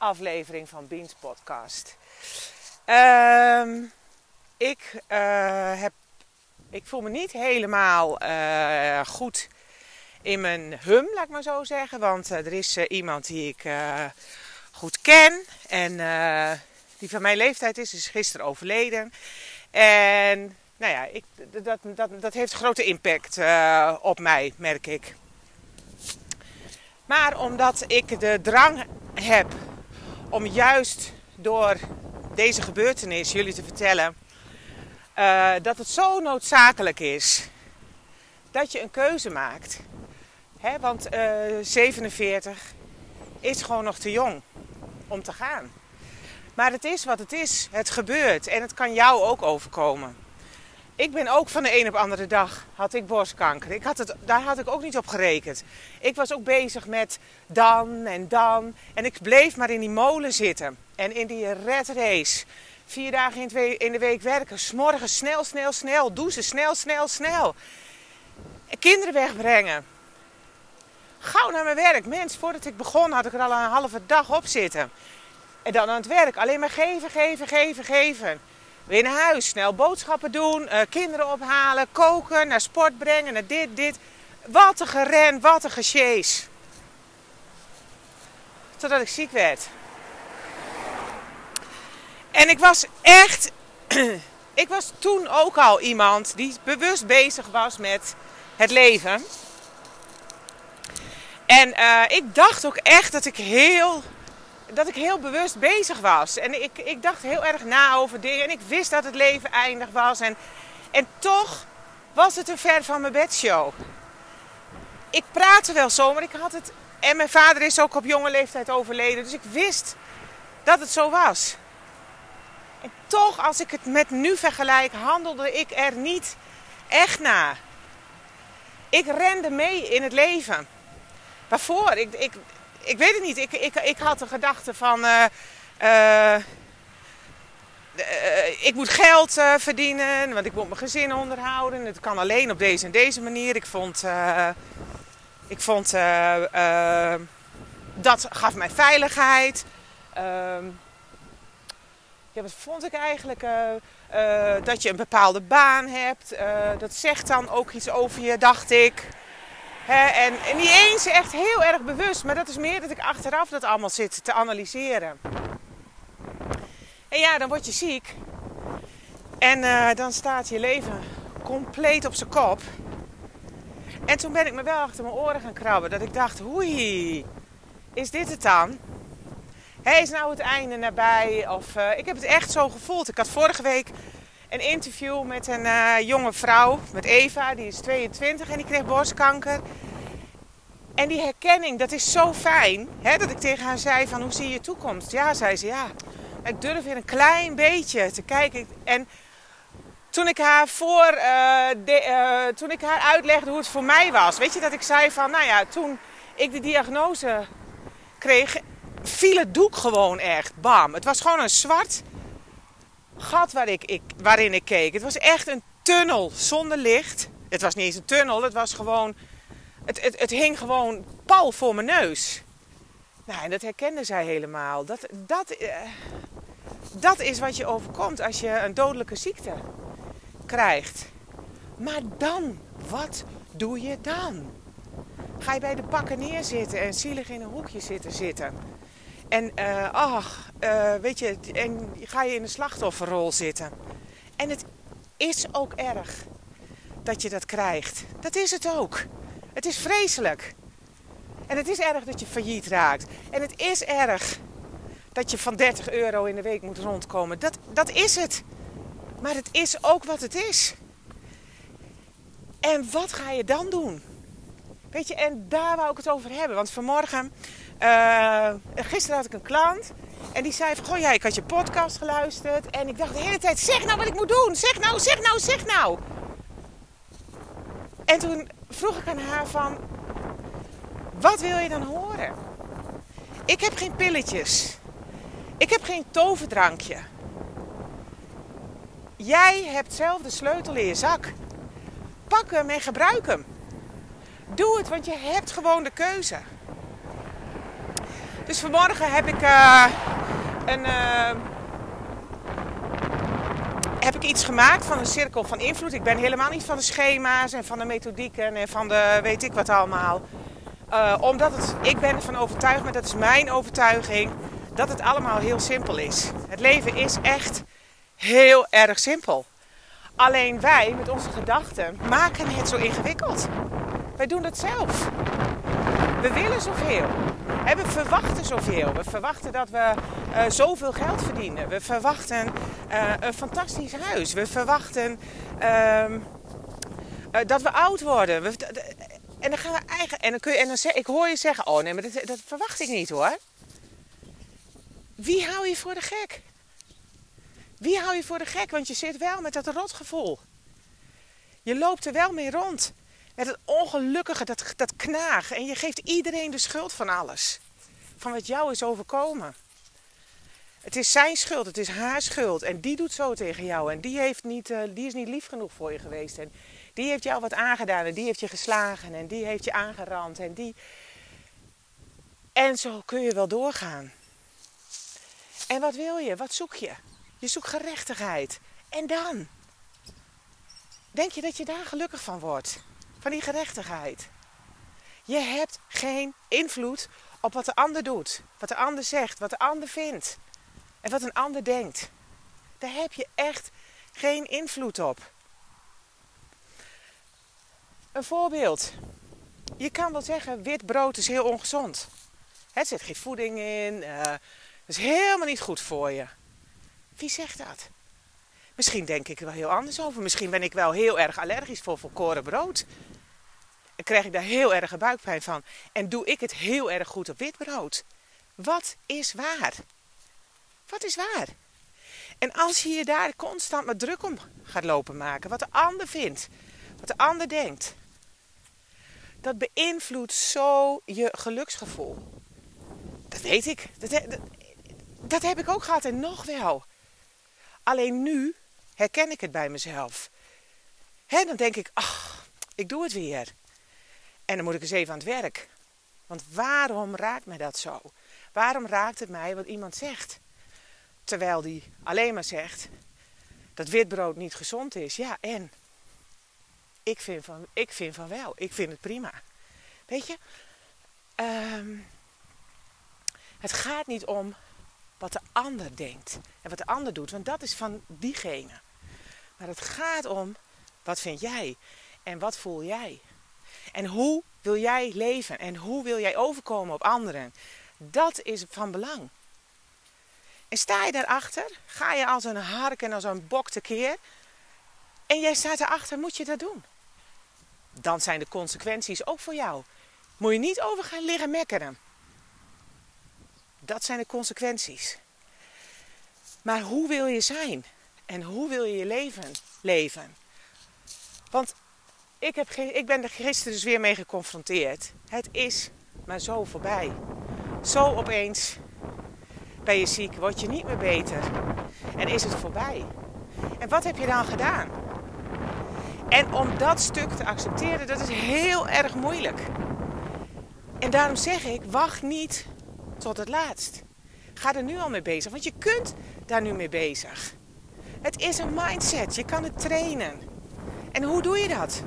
aflevering van Beans Podcast. Ehm, ik, eh, heb, ik voel me niet helemaal eh, goed in mijn hum, laat ik maar zo zeggen. Want eh, er is iemand die ik goed ken en die van mijn leeftijd is, is gisteren overleden. En nou ja, ik, dat, dat, dat heeft grote impact op mij, merk ik. Maar omdat ik de drang heb om juist door deze gebeurtenis jullie te vertellen uh, dat het zo noodzakelijk is dat je een keuze maakt. Hè, want uh, eh, 47 is gewoon nog te jong om te gaan. Maar het is wat het is. Het gebeurt en het kan jou ook overkomen. Ik ben ook van de een op andere dag had ik borstkanker. Ik had het, daar had ik ook niet op gerekend. Ik was ook bezig met dan en dan. En ik bleef maar in die molen zitten. En in die red race. Vier dagen in de week werken. S'morgen snel, snel, snel. Douchen, snel, snel, snel. Kinderen wegbrengen. Gauw naar mijn werk. Mens, voordat ik begon had ik er al een halve dag op zitten. En dan aan het werk. Alleen maar geven, geven, geven, geven. Weer naar huis, snel boodschappen doen, uh, kinderen ophalen, koken, naar sport brengen, naar dit, dit. Wat een geren, wat een gesjees. Totdat ik ziek werd. En ik was echt. ik was toen ook al iemand die bewust bezig was met het leven. En uh, ik dacht ook echt dat ik heel dat ik heel bewust bezig was. En ik, ik dacht heel erg na over dingen. En ik wist dat het leven eindig was. En, en toch was het een ver van mijn bedshow. Ik praatte wel zo, maar ik had het. En mijn vader is ook op jonge leeftijd overleden. Dus ik wist dat het zo was. En toch, als ik het met nu vergelijk, handelde ik er niet echt na. Ik rende mee in het leven. Waarvoor? Ik, ik, ik weet het niet. Ik, ik, ik had de gedachte van. Uh, uh, ik moet geld verdienen, want ik moet mijn gezin onderhouden. Het kan alleen op deze en deze manier. Ik vond. ik vond. dat gaf mij veiligheid. Ehm, ja, wat vond ik eigenlijk? dat je een bepaalde baan hebt. dat zegt dan ook iets over je, dacht ik en, en niet eens echt heel erg bewust, maar dat is meer dat ik achteraf dat allemaal zit te analyseren. En ja, dan word je ziek. En uh, dan staat je leven compleet op zijn kop. En toen ben ik me wel achter mijn oren gaan krabben. Dat ik dacht, oei, is dit het dan? Hey, is nou het einde nabij? Of, uh, ik heb het echt zo gevoeld. Ik had vorige week een interview met een uh, jonge vrouw, met Eva, die is 22 en die kreeg borstkanker. En die herkenning, dat is zo fijn. Hè, dat ik tegen haar zei van, hoe zie je je toekomst? Ja, zei ze, ja. Ik durf weer een klein beetje te kijken. En toen ik haar voor, de, uh, toen ik haar uitlegde hoe het voor mij was. Weet je, dat ik zei van, nou ja, toen ik de diagnose kreeg, viel het doek gewoon echt. Bam. Het was gewoon een zwart gat waar ik, ik, waarin ik keek. Het was echt een tunnel zonder licht. Het was niet eens een tunnel, het was gewoon. Het, het, het hing gewoon pal voor mijn neus. Nou, en dat herkende zij helemaal. Dat, dat, uh, dat is wat je overkomt als je een dodelijke ziekte krijgt. Maar dan, wat doe je dan? Ga je bij de pakken neerzitten en zielig in een hoekje zitten zitten? En uh, ach, uh, weet je, en ga je in de slachtofferrol zitten. En het is ook erg dat je dat krijgt. Dat is het ook. Het is vreselijk. En het is erg dat je failliet raakt. En het is erg dat je van 30 euro in de week moet rondkomen. Dat, dat is het. Maar het is ook wat het is. En wat ga je dan doen? Weet je, en daar wou ik het over hebben. Want vanmorgen, uh, gisteren had ik een klant. En die zei van, goh, ja, ik had je podcast geluisterd. En ik dacht de hele tijd, zeg nou wat ik moet doen. Zeg nou, zeg nou, zeg nou. En toen vroeg ik aan haar van, wat wil je dan horen? Ik heb geen pilletjes. Ik heb geen toverdrankje. Jij hebt zelf de sleutel in je zak. Pak hem en gebruik hem. Doe het, want je hebt gewoon de keuze. Dus vanmorgen heb ik uh, een. Uh, heb ik iets gemaakt van een cirkel van invloed. Ik ben helemaal niet van de schema's en van de methodieken en van de weet ik wat allemaal. Uh, omdat het, ik ben ervan overtuigd, maar dat is mijn overtuiging, dat het allemaal heel simpel is. Het leven is echt heel erg simpel. Alleen wij met onze gedachten maken het zo ingewikkeld. Wij doen het zelf. We willen zoveel. We verwachten zoveel. We verwachten dat we uh, zoveel geld verdienen. We verwachten uh, een fantastisch huis. We verwachten uh, dat we oud worden. We, en dan gaan we eigen. En dan kun je. En dan zeg, ik hoor je zeggen: Oh nee, maar dat, dat verwacht ik niet hoor. Wie hou je voor de gek? Wie hou je voor de gek? Want je zit wel met dat rotgevoel. Je loopt er wel mee rond. Het ongelukkige, dat, dat knaag. En je geeft iedereen de schuld van alles. Van wat jou is overkomen. Het is zijn schuld, het is haar schuld. En die doet zo tegen jou. En die, heeft niet, uh, die is niet lief genoeg voor je geweest. En die heeft jou wat aangedaan. En die heeft je geslagen. En die heeft je aangerand. En die. En zo kun je wel doorgaan. En wat wil je? Wat zoek je? Je zoekt gerechtigheid. En dan? Denk je dat je daar gelukkig van wordt? Van die gerechtigheid? Je hebt geen invloed op wat de ander doet, wat de ander zegt, wat de ander vindt en wat een ander denkt. Daar heb je echt geen invloed op. Een voorbeeld. Je kan wel zeggen, wit brood is heel ongezond. Er zit geen voeding in. Uh, dat is helemaal niet goed voor je. Wie zegt dat? Misschien denk ik er wel heel anders over. Misschien ben ik wel heel erg allergisch voor volkoren brood. En krijg ik daar heel erg buikpijn van. En doe ik het heel erg goed op wit brood. Wat is waar? Wat is waar? En als je je daar constant met druk om gaat lopen maken, wat de ander vindt, wat de ander denkt, dat beïnvloedt zo je geluksgevoel. Dat weet ik. Dat, dat heb ik ook gehad en nog wel. Alleen nu herken ik het bij mezelf. He, dan denk ik, ach, ik doe het weer. En dan moet ik eens even aan het werk. Want waarom raakt mij dat zo? Waarom raakt het mij wat iemand zegt? Terwijl die alleen maar zegt dat witbrood niet gezond is. Ja, en? Ik vind van, ik vind van wel. Ik vind het prima. Weet je? Um, het gaat niet om wat de ander denkt en wat de ander doet, want dat is van diegene. Maar het gaat om wat vind jij en wat voel jij? En hoe wil jij leven en hoe wil jij overkomen op anderen? Dat is van belang. En sta je daarachter, ga je als een hark en als een bok tekeer en jij staat erachter, moet je dat doen? Dan zijn de consequenties ook voor jou. Moet je niet over gaan liggen mekkeren. Dat zijn de consequenties. Maar hoe wil je zijn? En hoe wil je je leven leven? Want ik, heb ik ben er gisteren dus weer mee geconfronteerd. Het is maar zo voorbij. Zo opeens ben je ziek, word je niet meer beter. En is het voorbij. En wat heb je dan gedaan? En om dat stuk te accepteren, dat is heel erg moeilijk. En daarom zeg ik, wacht niet tot het laatst. Ga er nu al mee bezig, want je kunt daar nu mee bezig. Het is een mindset, je kan het trainen. En hoe doe je dat?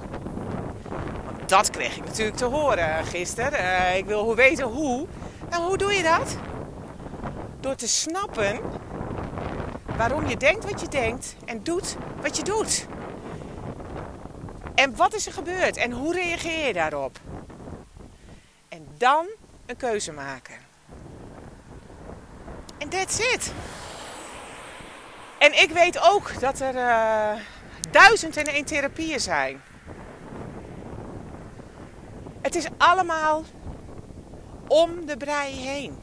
Want dat kreeg ik natuurlijk te horen gisteren. Uh, ik wil weten hoe. Nou, hoe doe je dat? Door te snappen waarom je denkt wat je denkt en doet wat je doet. En wat is er gebeurd en hoe reageer je daarop? En dan een keuze maken. En that's it. En ik weet ook dat er uh, duizend en één therapieën zijn. Het is allemaal om de brei heen.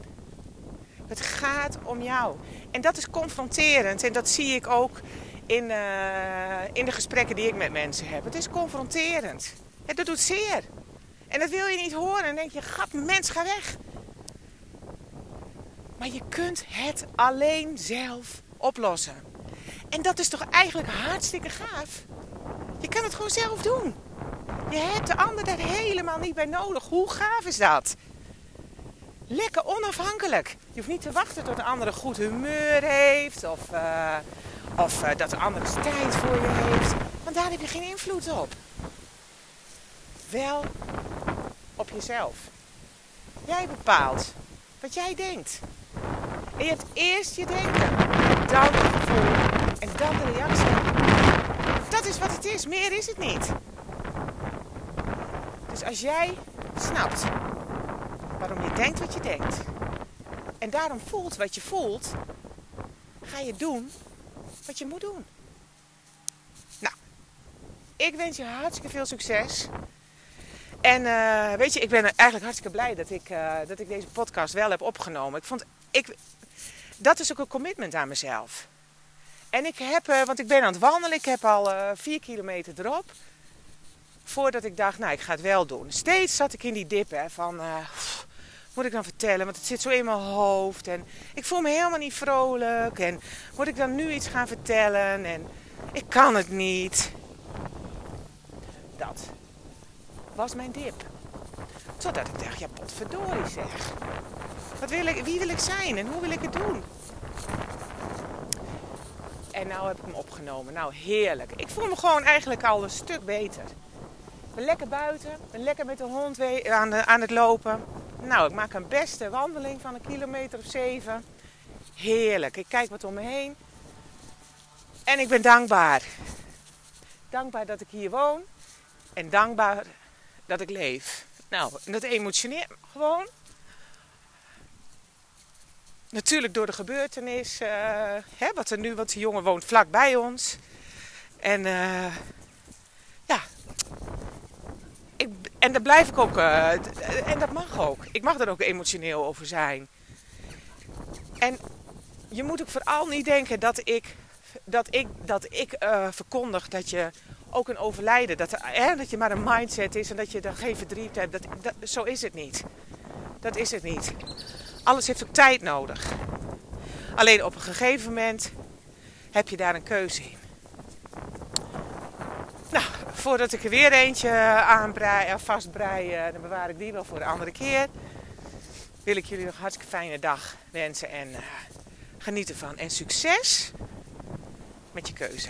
Het gaat om jou. En dat is confronterend. En dat zie ik ook in, uh, in de gesprekken die ik met mensen heb. Het is confronterend. En dat doet zeer. En dat wil je niet horen. En denk je, gat, mens, ga weg. Maar je kunt het alleen zelf oplossen. En dat is toch eigenlijk hartstikke gaaf. Je kan het gewoon zelf doen. Je hebt de ander daar helemaal niet bij nodig. Hoe gaaf is dat? Lekker onafhankelijk. Je hoeft niet te wachten tot de ander een goed humeur heeft. Of, uh, of uh, dat de ander tijd voor je heeft. Want daar heb je geen invloed op. Wel op jezelf. Jij bepaalt wat jij denkt. En je hebt eerst je denken, dan het gevoel en dan de reactie. Dat is wat het is, meer is het niet. Dus als jij snapt waarom je denkt wat je denkt en daarom voelt wat je voelt, ga je doen wat je moet doen. Nou, ik wens je hartstikke veel succes. En uh, weet je, ik ben eigenlijk hartstikke blij dat ik, uh, dat ik deze podcast wel heb opgenomen. Ik vond, ik, dat is ook een commitment aan mezelf. En ik heb, uh, want ik ben aan het wandelen, ik heb al vier kilometer erop. Voordat ik dacht, nou ik ga het wel doen. Steeds zat ik in die dip hè, van, pff, moet ik dan vertellen? Want het zit zo in mijn hoofd. En ik voel me helemaal niet vrolijk. En moet ik dan nu iets gaan vertellen? En ik kan het niet. Dat was mijn dip. Totdat ik dacht, ja potverdorie zeg. Wat wil ik, wie wil ik zijn en hoe wil ik het doen? En nou heb ik hem opgenomen. Nou, heerlijk. Ik voel me gewoon eigenlijk al een stuk beter. Ik ben lekker buiten. Ben lekker met de hond aan, aan het lopen. Nou, ik maak een beste wandeling van een kilometer of zeven. Heerlijk. Ik kijk wat om me heen. En ik ben dankbaar. Dankbaar dat ik hier woon. En dankbaar dat ik leef. Nou, dat emotioneert me gewoon. Natuurlijk door de gebeurtenis. Uh, hè, wat er nu, want die jongen woont vlak bij ons. En uh, ja. Ik, en daar blijf ik ook. Uh, en dat mag ook. Ik mag er ook emotioneel over zijn. En je moet ook vooral niet denken dat ik, dat ik, dat ik verkondig dat je ook een overlijden. Dat, hè, dat je maar een mindset is en dat je dan geen verdriet hebt. Dat, dat, zo is het niet. Dat is het niet. Alles heeft ook tijd nodig. Alleen op een gegeven moment heb je daar een keuze in. Nou, voordat ik er weer eentje aanbrei, of vastbrei, eh, dan bewaar ik die wel voor de andere keer. Wil ik jullie nog een hartstikke fijne dag wensen en uh, geniet ervan. En succes met je keuze.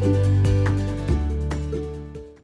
Thank you.